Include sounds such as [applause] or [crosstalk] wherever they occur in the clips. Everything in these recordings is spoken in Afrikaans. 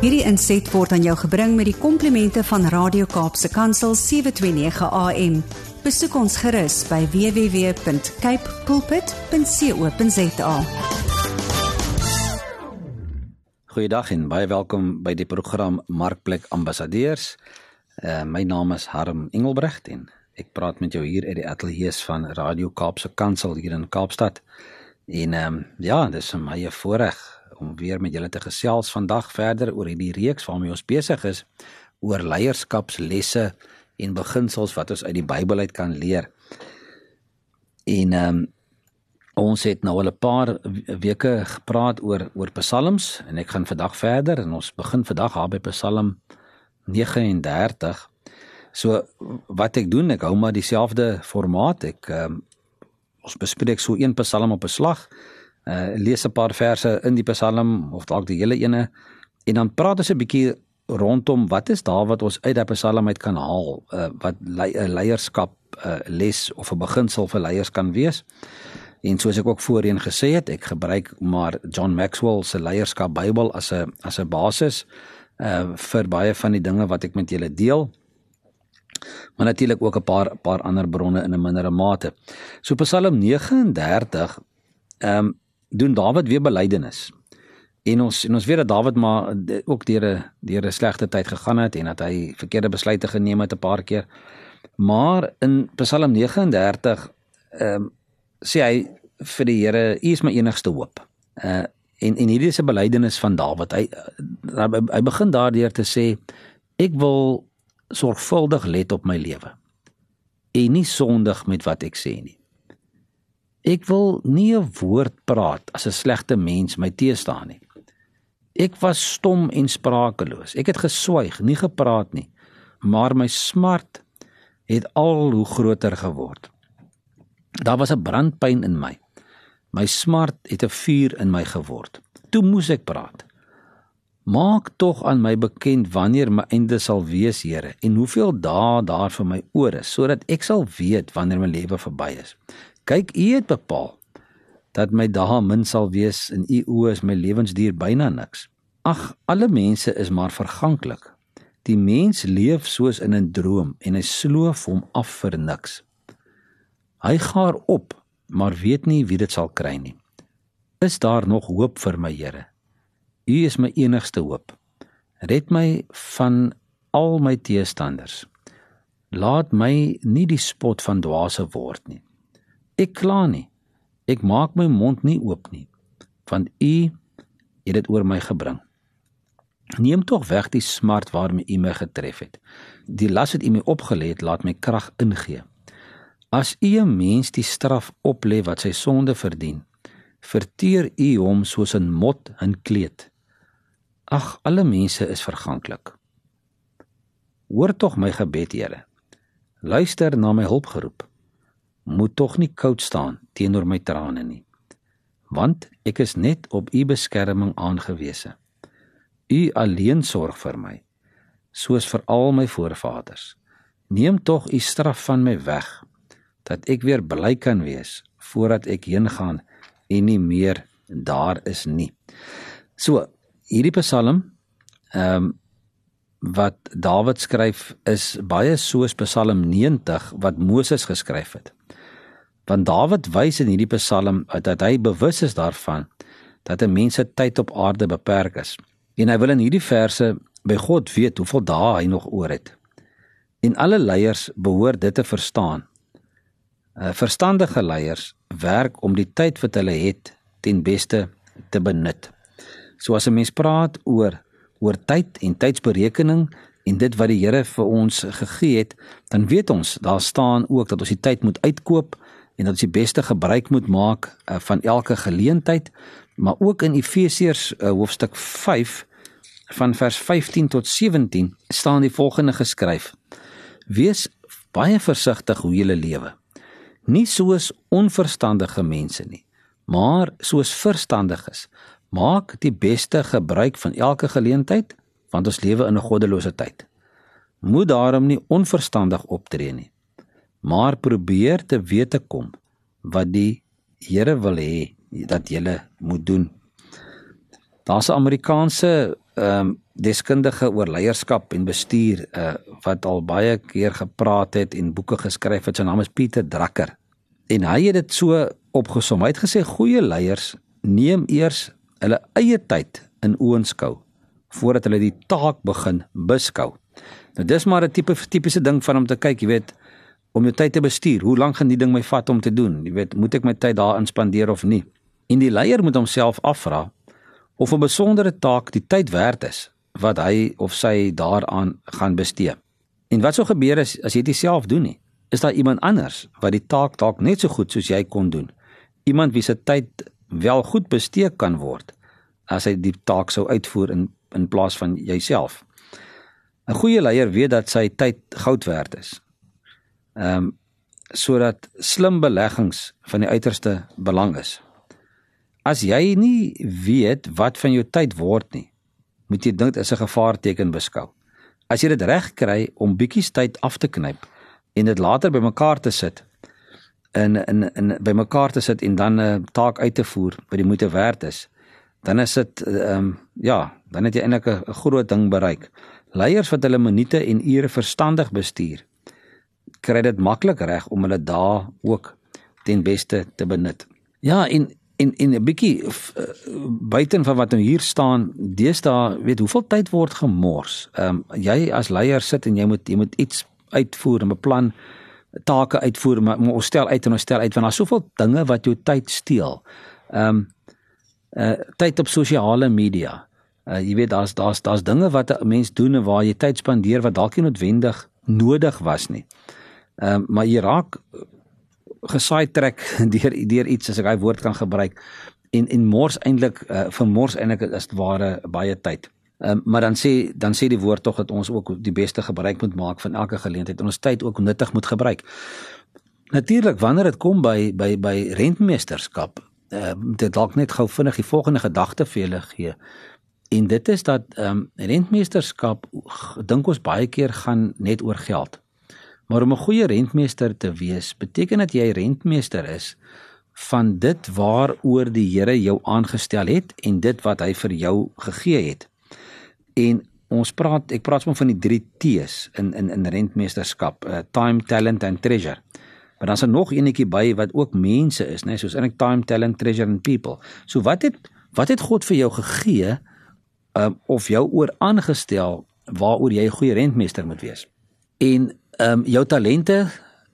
Hierdie inset word aan jou gebring met die komplimente van Radio Kaapse Kansel 729 AM. Besoek ons gerus by www.cape pulpit.co.za. Goeiedag en baie welkom by die program Markplek Ambassadeurs. Uh, my naam is Harm Engelbrecht en ek praat met jou hier uit die ateljee van Radio Kaapse Kansel hier in Kaapstad. En ehm um, ja, dis vir my 'n voorreg om weer met julle te gesels vandag verder oor hierdie reeks waarmee ons besig is oor leierskapslesse en beginsels wat ons uit die Bybel uit kan leer. En ehm um, ons het nou al 'n paar weke gepraat oor oor psalms en ek gaan vandag verder en ons begin vandag daar by Psalm 39. So wat ek doen, ek hou maar dieselfde formaat. Ek ehm um, ons bespreek so een Psalm op 'n slag. Uh lees 'n paar verse in die Psalm of dalk die hele ene en dan praat ons 'n bietjie rondom wat is daar wat ons uit daardie Psalm uit kan haal uh wat 'n le leierskap uh les of 'n beginsel vir leiers kan wees. En soos ek ook voorheen gesê het, ek gebruik maar John Maxwell se leierskap Bybel as 'n as 'n basis uh vir baie van die dinge wat ek met julle deel maar natuurlik ook 'n paar paar ander bronne in 'n mindere mate. So Psalm 39 ehm um, doen Dawid weer belydenis. En ons en ons weet dat Dawid maar ook deur 'n deur 'n slegte tyd gegaan het en dat hy verkeerde besluite geneem het 'n paar keer. Maar in Psalm 39 ehm um, sê hy vir die Here, U is my enigste hoop. Uh en en hierdie is 'n belydenis van Dawid. Hy hy begin daardeur te sê ek wil sorgvuldig let op my lewe en nie sondig met wat ek sê nie. Ek wil nie 'n woord praat as 'n slegte mens my teestaan nie. Ek was stom en sprakeloos. Ek het geswyg, nie gepraat nie, maar my smart het al hoe groter geword. Daar was 'n brandpyn in my. My smart het 'n vuur in my geword. Toe moes ek praat. Maak tog aan my bekend wanneer my einde sal wees, Here, en hoeveel dae daar vir my oor is, sodat ek sal weet wanneer my lewe verby is. Kyk, U het bepaal dat my dae min sal wees en U oë is my lewensduur byna niks. Ag, alle mense is maar verganklik. Die mens leef soos in 'n droom en hy sloof hom af vir niks. Hy gaar op, maar weet nie wie dit sal kry nie. Is daar nog hoop vir my, Here? U is my enigste hoop. Red my van al my teestanders. Laat my nie die spot van dwaase word nie. Ek kla nie. Ek maak my mond nie oop nie, want U het dit oor my gebring. Neem tog weg die smart waarmee U my getref het. Die las wat U my opgelê het, laat my krag ingee. As U 'n mens die straf oplê wat sy sonde verdien, verteer U hom soos 'n mot in kleed. Ag, alle mense is verganklik. Hoor tog my gebed, Here. Luister na my hulpgeroep. Moet tog nie koud staan teenoor my trane nie. Want ek is net op u beskerming aangewese. U alleen sorg vir my, soos vir al my voorvaders. Neem tog u straf van my weg, dat ek weer bly kan wees voordat ek heen gaan en nie meer daar is nie. So, hierdie Psalm ehm um, wat Dawid skryf is baie soos Psalm 90 wat Moses geskryf het. Want Dawid wys in hierdie Psalm dat hy bewus is daarvan dat 'n mens se tyd op aarde beperk is. En hy wil in hierdie verse by God weet hoeveel dae hy nog oor het. En alle leiers behoort dit te verstaan. uh, Verstandige leiers werk om die tyd wat hulle het ten beste te benut. So as 'n mens praat oor oor tyd en tydsberekening en dit wat die Here vir ons gegee het, dan weet ons daar staan ook dat ons die tyd moet uitkoop en dat ons die beste gebruik moet maak uh, van elke geleentheid, maar ook in Efesiërs uh, hoofstuk 5 van vers 15 tot 17 staan die volgende geskryf: Wees baie versigtig hoe jy lewe. Nie soos onverstandige mense nie, maar soos verstandiges Maak die beste gebruik van elke geleentheid want ons lewe in 'n goddelose tyd. Moet daarom nie onverstandig optree nie, maar probeer te weet te kom wat die Here wil hê dat jy moet doen. Daar's 'n Amerikaanse ehm um, deskundige oor leierskap en bestuur uh, wat al baie keer gepraat het en boeke geskryf het. Sy naam is Pieter Drucker. En hy het dit so opgesom. Hy het gesê goeie leiers neem eers hulle eie tyd in oënskou voordat hulle die taak begin beskou. Nou dis maar 'n tipe tipiese ding van om te kyk, jy weet, om jou tyd te bestuur. Hoe lank gaan die ding my vat om te doen? Jy weet, moet ek my tyd daarin spandeer of nie? En die leier moet homself afvra of 'n besondere taak die tyd werd is wat hy of sy daaraan gaan bestee. En wat sou gebeur as as jy dit self doen nie? Is daar iemand anders wat die taak dalk net so goed soos jy kon doen? Iemand wie se tyd wel goed bestee kan word as hy die taak sou uitvoer in in plaas van jouself. 'n Goeie leier weet dat sy tyd goud werd is. Ehm um, sodat slim beleggings van die uiterste belang is. As jy nie weet wat van jou tyd word nie, moet jy dit as 'n gevaarteken beskou. As jy dit reg kry om bietjie tyd af te knyp en dit later bymekaar te sit in in in bymekaar te sit en dan 'n taak uit te voer wat die moeite werd is, dan is dit ehm um, ja, dan het jy eintlik 'n groot ding bereik. Leiers wat hulle minute en ure verstandig bestuur, kry dit maklik reg om hulle dae ook ten beste te benut. Ja, en en en 'n bietjie uh, buiten van wat nou hier staan, deesdae weet hoeveel tyd word gemors. Ehm um, jy as leier sit en jy moet jy moet iets uitvoer en beplan take uitvoer, maar ons stel uit en ons stel uit want daar's soveel dinge wat jou tyd steel. Ehm um, uh tyd op sosiale media. Uh jy weet daar's daar's daar's dinge wat 'n mens doen waar jy tyd spandeer wat dalk nie noodwendig nodig was nie. Ehm uh, maar jy raak gesaai trek [laughs] deur deur iets as ek daai woord kan gebruik en en mors eintlik uh, vir mors eintlik is dit ware baie tyd. Ehm um, maar dan sê dan sê die woord tog dat ons ook die beste gebruik moet maak van elke geleentheid en ons tyd ook nuttig moet gebruik. Natuurlik wanneer dit kom by by by rentmeesterskap uh, dit dalk net gou vinnig die volgende gedagte vir julle gee. En dit is dat ehm um, rentmeesterskap dink ons baie keer gaan net oor geld. Maar om 'n goeie rentmeester te wees, beteken dat jy rentmeester is van dit waaroor die Here jou aangestel het en dit wat hy vir jou gegee het. En ons praat ek praat sommer van die 3 T's in in in rentmeesterskap, uh, time, talent and treasure. Maar dan is er nog enetjie by wat ook mense is, né, nee, soos in time, talent, treasure and people. So wat het wat het God vir jou gegee um, of jou oor aangestel waaroor jy 'n goeie rentmeester moet wees? En ehm um, jou talente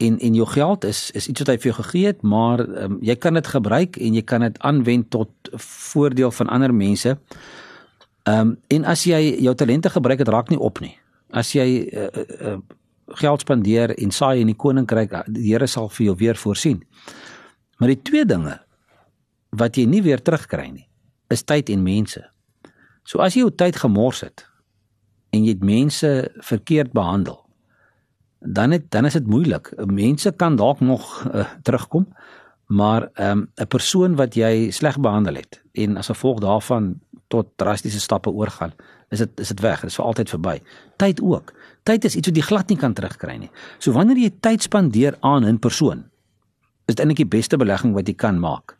en en jou geld is is iets wat hy vir jou gegee het, maar um, jy kan dit gebruik en jy kan dit aanwend tot voordeel van ander mense. Ehm um, en as jy jou talente gebruik, dit raak nie op nie. As jy uh, uh, geld spandeer en saai in die koninkryk, die Here sal vir jou weer voorsien. Maar die twee dinge wat jy nie weer terugkry nie, is tyd en mense. So as jy jou tyd gemors het en jy het mense verkeerd behandel, dan het dan is dit moeilik. Mense kan dalk nog uh, terugkom, maar ehm, 'n um, persoon wat jy sleg behandel het en as gevolg daarvan tot drastiese stappe oorgaan, is dit is dit weg, dit is vir altyd verby. Tyd ook. Tyd is iets wat jy glad nie kan terugkry nie. So wanneer jy tyd spandeer aan 'n persoon, is dit eintlik die beste belegging wat jy kan maak.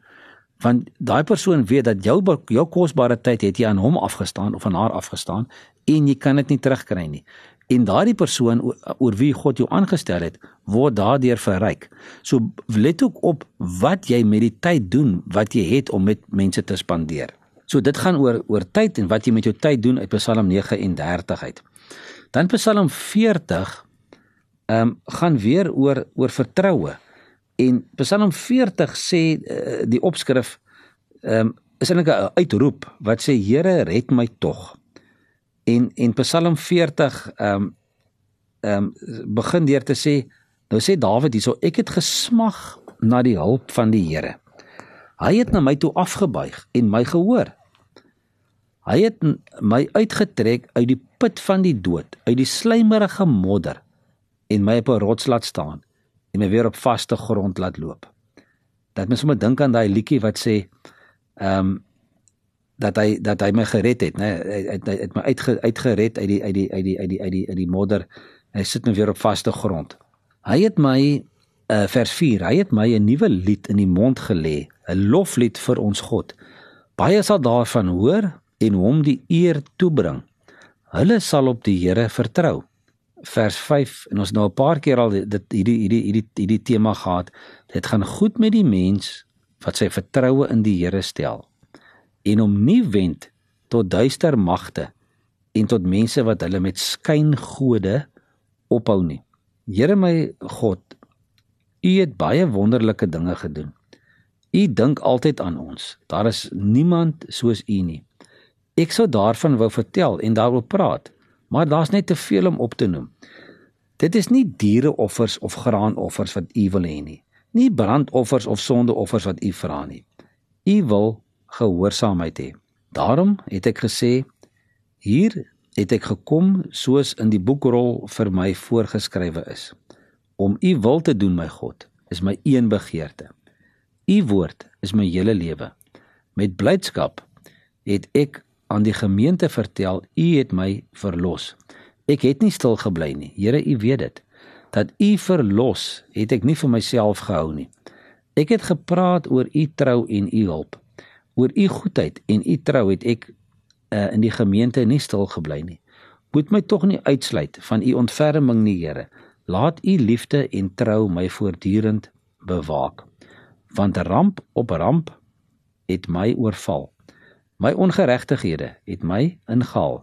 Want daai persoon weet dat jou jou kosbare tyd het jy aan hom afgestaan of aan haar afgestaan en jy kan dit nie terugkry nie. En daardie persoon oor wie God jou aangestel het, word daardeur verryk. So let ook op wat jy met die tyd doen wat jy het om met mense te spandeer. So dit gaan oor oor tyd en wat jy met jou tyd doen uit Psalm 39 uit. Dan Psalm 40 ehm um, gaan weer oor oor vertroue. En Psalm 40 sê uh, die opskrif ehm um, is eintlik 'n uitroep wat sê Here red my tog. En en Psalm 40 ehm um, ehm um, begin deur te sê nou sê Dawid hierso ek het gesmag na die hulp van die Here. Hy het na my toe afgebuig en my gehoor. Hy het my uitgetrek uit die put van die dood, uit die slijmerige modder en my op 'n rots laat staan en my weer op vaste grond laat loop. Dat mens sommer dink aan daai liedjie wat sê ehm um, dat hy dat hy my gered het, né? Hy het hy het my uitge, uitgered uit die uit die uit die uit die uit die uit die modder. Hy sit nou weer op vaste grond. Hy het my uh, vers 4, hy het my 'n nuwe lied in die mond gelê, 'n loflied vir ons God. Baie sal daarvan hoor en hom die eer toebring Hulle sal op die Here vertrou. Vers 5 en ons nou 'n paar keer al dit hierdie hierdie hierdie hierdie tema gehad. Dit gaan goed met die mens wat sy vertroue in die Here stel en hom nie wend tot duister magte en tot mense wat hulle met skyngode ophou nie. Here my God, U het baie wonderlike dinge gedoen. U dink altyd aan ons. Daar is niemand soos U nie. Ek sou daarvan wou vertel en daaroor praat, maar daar's net te veel om op te noem. Dit is nie diereoffers of graanoffers wat U wil hê nie. Nie brandoffers of sondeoffers wat U vra nie. U wil gehoorsaamheid hê. Daarom het ek gesê hier het ek gekom soos in die boekrol vir my voorgeskrywe is. Om U wil te doen my God is my een begeerte. U woord is my hele lewe. Met blydskap het ek aan die gemeente vertel U het my verlos. Ek het nie stil gebly nie. Here, U weet dit. Dat U verlos, het ek nie vir myself gehou nie. Ek het gepraat oor U trou en U hulp. Oor U goedheid en U trou het ek uh, in die gemeente nie stil gebly nie. Moet my tog nie uitsluit van U ontferming nie, Here. Laat U liefde en trou my voortdurend bewaak. Want ramp op ramp het my oorval. My ongeregtighede het my ingehaal.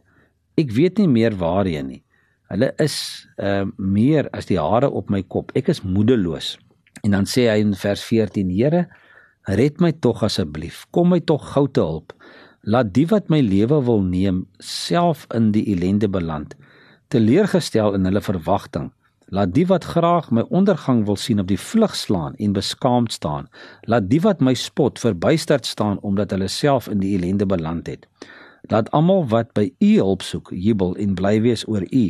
Ek weet nie meer waarheen nie. Hulle is uh meer as die hare op my kop. Ek is moedeloos. En dan sê hy in vers 14: Here, red my tog asseblief. Kom my tog gou te hulp. Laat die wat my lewe wil neem self in die ellende beland. Teleurgestel in hulle verwagting. Laat die wat graag my ondergang wil sien op die vlug slaan en beskaamd staan. Laat die wat my spot verbuisterd staan omdat hulle self in die ellende beland het. Laat almal wat by U hulp soek jubel en bly wees oor U.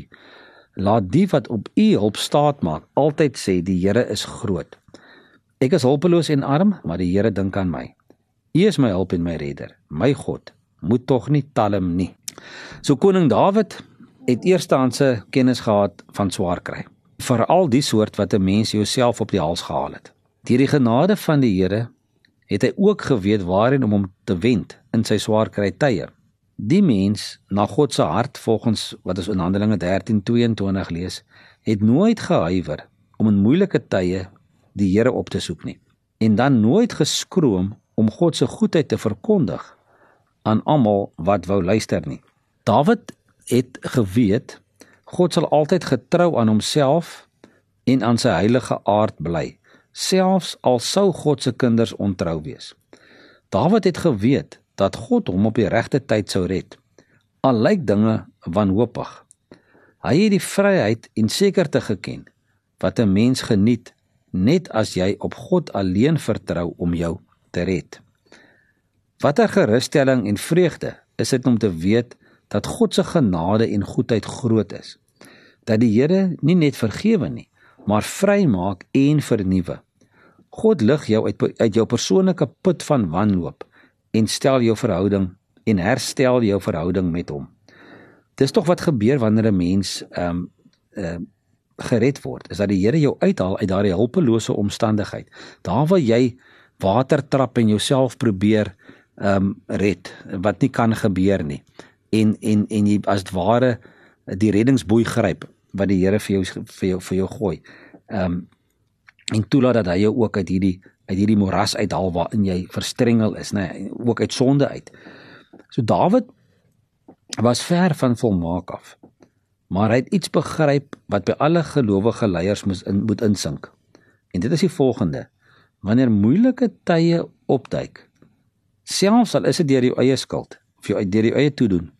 Laat die wat op U hulp staat maak altyd sê die Here is groot. Ek is hulpeloos en arm, maar die Here dink aan my. U is my hulp en my redder. My God, moet tog nie talm nie. So koning Dawid het eerstehandse kennis gehad van swaar kry veral die soort wat 'n mens jouself op die hals gehaal het. Deur die genade van die Here het hy ook geweet waarheen om hom te wend in sy swaar kry tye. Die mens na God se hart volgens wat ons in Handelinge 13:22 lees, het nooit gehuiwer om in moeilike tye die Here op te soek nie en dan nooit geskroom om God se goedheid te verkondig aan almal wat wou luister nie. Dawid het geweet God sal altyd getrou aan homself en aan sy heilige aard bly, selfs al sou God se kinders ontrou wees. Dawid het geweet dat God hom op die regte tyd sou red. Al lyk dinge wanhoopig. Hy het die vryheid en sekerte geken wat 'n mens geniet net as jy op God alleen vertrou om jou te red. Watter gerusstelling en vreugde is dit om te weet dat God se genade en goedheid groot is. Dat die Here nie net vergewe nie, maar vrymaak en vernuwe. God lig jou uit uit jou persoonlike put van wanhoop en stel jou verhouding en herstel jou verhouding met hom. Dis tog wat gebeur wanneer 'n mens ehm um, ehm uh, gered word. Is dat die Here jou uithaal uit daardie hulpelose omstandigheid. Daar waar jy water trap en jouself probeer ehm um, red wat nie kan gebeur nie en en en jy as ware die reddingsboei gryp wat die Here vir jou vir jou vir jou gooi. Ehm um, en toelaat dat hy jou ook uit hierdie uit hierdie moras uithaal waarin jy verstrengel is, nê, nee, ook uit sonde uit. So Dawid was ver van volmaak af. Maar hy het iets begryp wat by alle gelowige leiers moet in moet insink. En dit is die volgende: Wanneer moeilike tye opduik, selfs al is dit deur jou eie skuld of jou deur jou eie toedoen,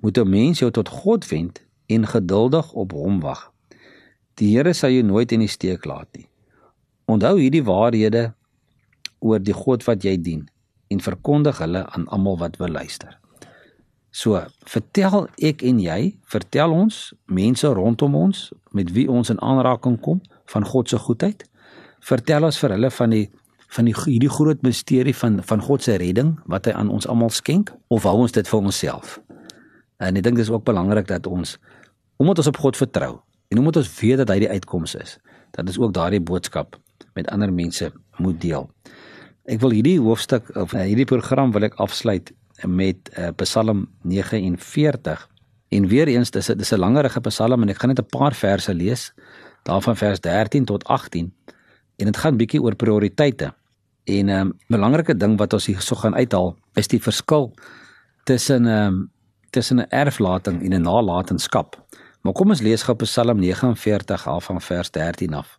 moet 'n mens jou tot God wend en geduldig op hom wag. Die Here sal jou nooit in die steek laat nie. Onthou hierdie waarhede oor die God wat jy dien en verkondig hulle aan almal wat wil luister. So, vertel ek en jy, vertel ons mense rondom ons met wie ons in aanraking kom van God se goedheid. Vertel ons vir hulle van die van die hierdie groot misterie van van God se redding wat hy aan ons almal skenk of hou ons dit vir onsself? En ek dink dis ook belangrik dat ons omdat ons op God vertrou en omdat ons weet dat hy die uitkoms is, dat ons ook daardie boodskap met ander mense moet deel. Ek wil hierdie hoofstuk of uh, hierdie program wil ek afsluit met uh, Psalm 49 En weer eens dis dis 'n langerige Psalm en ek gaan net 'n paar verse lees daarvan vers 13 tot 18 en dit gaan bietjie oor prioriteite. En 'n um, belangrike ding wat ons hier so gaan uithaal is die verskil tussen 'n um, tussen 'n erflating en 'n nalatenskap. Maar kom ons lees gou Psalm 49 half van vers 13 af.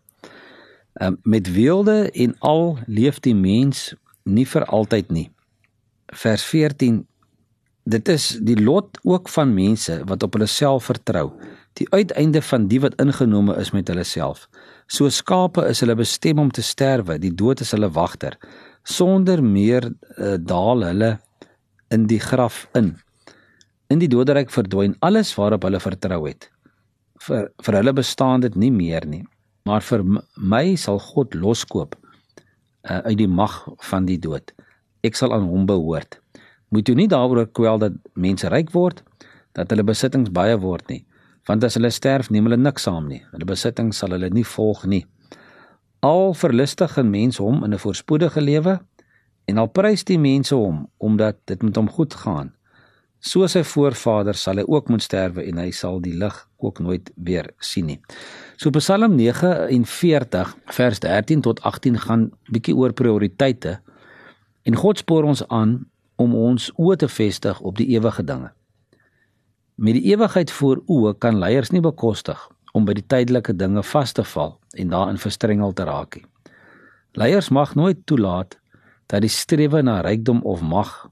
Um, met weelde en al leef die mens nie vir altyd nie. Vers 14 Dit is die lot ook van mense wat op hulle self vertrou. Die uiteinde van die wat ingenome is met hulle self. So skape is hulle bestem om te sterwe, die dood is hulle wagter. Sonder meer uh, daal hulle in die graf in. In die doderyk verdwyn alles waarop hulle vertrou het. Vir vir hulle bestaan dit nie meer nie. Maar vir my sal God loskoop uh, uit die mag van die dood. Ek sal aan hom behoort moet jy nie daaroor kwel dat mense ryk word, dat hulle besittings baie word nie, want as hulle sterf, neem hulle niks saam nie. Hulle besittings sal hulle nie volg nie. Al verlustig 'n mens hom in 'n voorspoedige lewe en al prys die mense hom omdat dit met hom goed gaan. So sy voorvaders sal hy ook moet sterwe en hy sal die lig ook nooit weer sien nie. So Psalm 49 vers 13 tot 18 gaan bietjie oor prioriteite. En God spoor ons aan om ons oë te vestig op die ewige dinge. Met die ewigheid voor oë kan leiers nie bekostig om by die tydelike dinge vas te val en daarin verstrengel te raak nie. Leiers mag nooit toelaat dat die strewe na rykdom of mag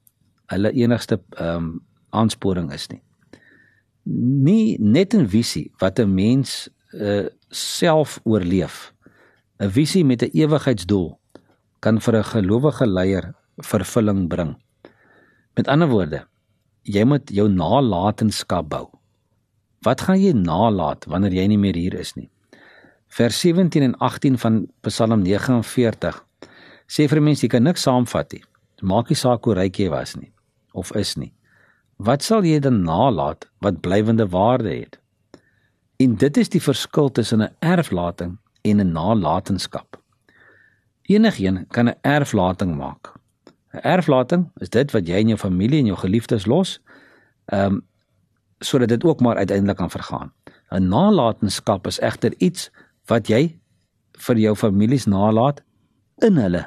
hulle enigste ehm um, aansporing is nie. Nie net 'n visie wat 'n mens uh, self oorleef. 'n Visie met 'n ewigheidsdoel kan vir 'n gelowige leier vervulling bring. Met ander woorde, jy moet jou nalatenskap bou. Wat gaan jy nalat wanneer jy nie meer hier is nie? Vers 17 en 18 van Psalm 49 sê vir mense jy kan niks saamvat nie. Maak nie saak hoe ryk jy was nie of is nie. Wat sal jy dan nalat wat blywende waarde het? En dit is die verskil tussen 'n erflating en 'n nalatenskap. Enigeen kan 'n erflating maak. Erflating is dit wat jy in jou familie en jou geliefdes los, ehm um, sodat dit ook maar uiteindelik kan vergaan. 'n Nalatenskap is egter iets wat jy vir jou families nalat in hulle.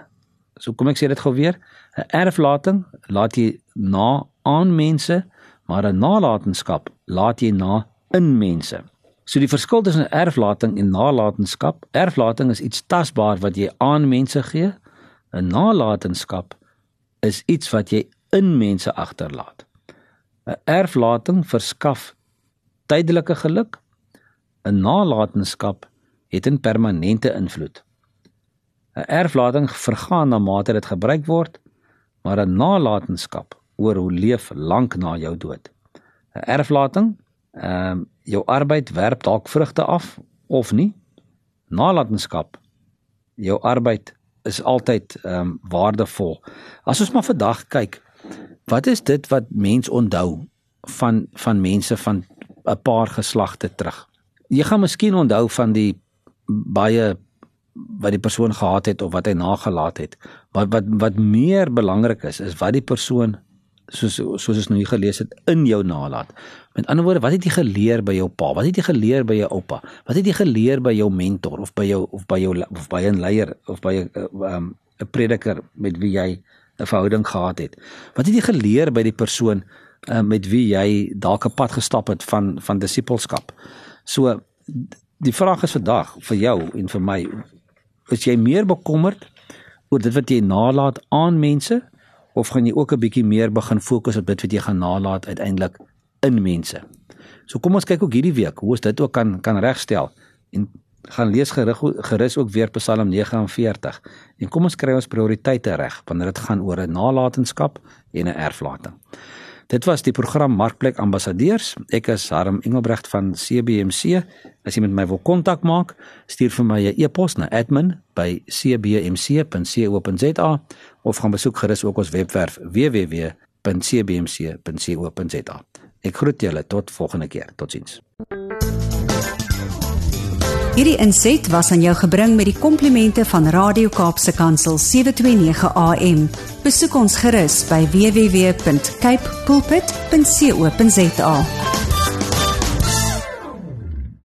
So kom ek sê dit gou weer. 'n Erflating laat jy na aan mense, maar 'n nalatenskap laat jy na in mense. So die verskil tussen erflating en nalatenskap, erflating is iets tasbaar wat jy aan mense gee. 'n Nalatenskap is iets wat jy in mense agterlaat. 'n Erflating verskaf tydelike geluk. 'n Nalatenskap het 'n permanente invloed. 'n Erflating vergaan na mate dit gebruik word, maar 'n nalatenskap oor hoe leef lank na jou dood. 'n Erflating, ehm um, jou arbeid werp dalk vrugte af of nie. Nalatenskap, jou arbeid is altyd ehm um, waardevol. As ons maar vandag kyk, wat is dit wat mens onthou van van mense van 'n paar geslagte terug? Jy gaan miskien onthou van die baie wat die persoon gehad het of wat hy nagelaat het. Wat wat wat meer belangrik is, is wat die persoon soos soos ons nou gelees het in jou nalat. Met ander woorde, wat het jy geleer by jou pa? Wat het jy geleer by jou oupa? Wat het jy geleer by jou mentor of by jou of by jou of by 'n leier of by 'n uh, um, 'n prediker met wie jy 'n verhouding gehad het? Wat het jy geleer by die persoon uh, met wie jy dalk 'n pad gestap het van van disippelskap? So die vraag is vandag vir jou en vir my, is jy meer bekommerd oor dit wat jy nalat aan mense of gaan jy ook 'n bietjie meer begin fokus op dit wat jy gaan nalat uiteindelik in mense. So kom ons kyk ook hierdie week hoe ons dit ook kan kan regstel en gaan lees gerig gerus ook weer Psalm 49 en kom ons kry ons prioriteite reg wanneer dit gaan oor 'n nalatenskap en 'n erflating. Dit was die program Markplek Ambassadeurs. Ek is Harm Engelbrecht van CBMC. As jy met my wil kontak maak, stuur vir my 'n e-pos na admin@cbmc.co.za of gaan besoek gerus ook ons webwerf www.cbmc.co.za. Ek groet julle tot volgende keer. Totsiens. Hierdie inset was aan jou gebring met die komplimente van Radio Kaapse Kansel 729 AM. Besoek ons gerus by www.cape pulpit.co.za.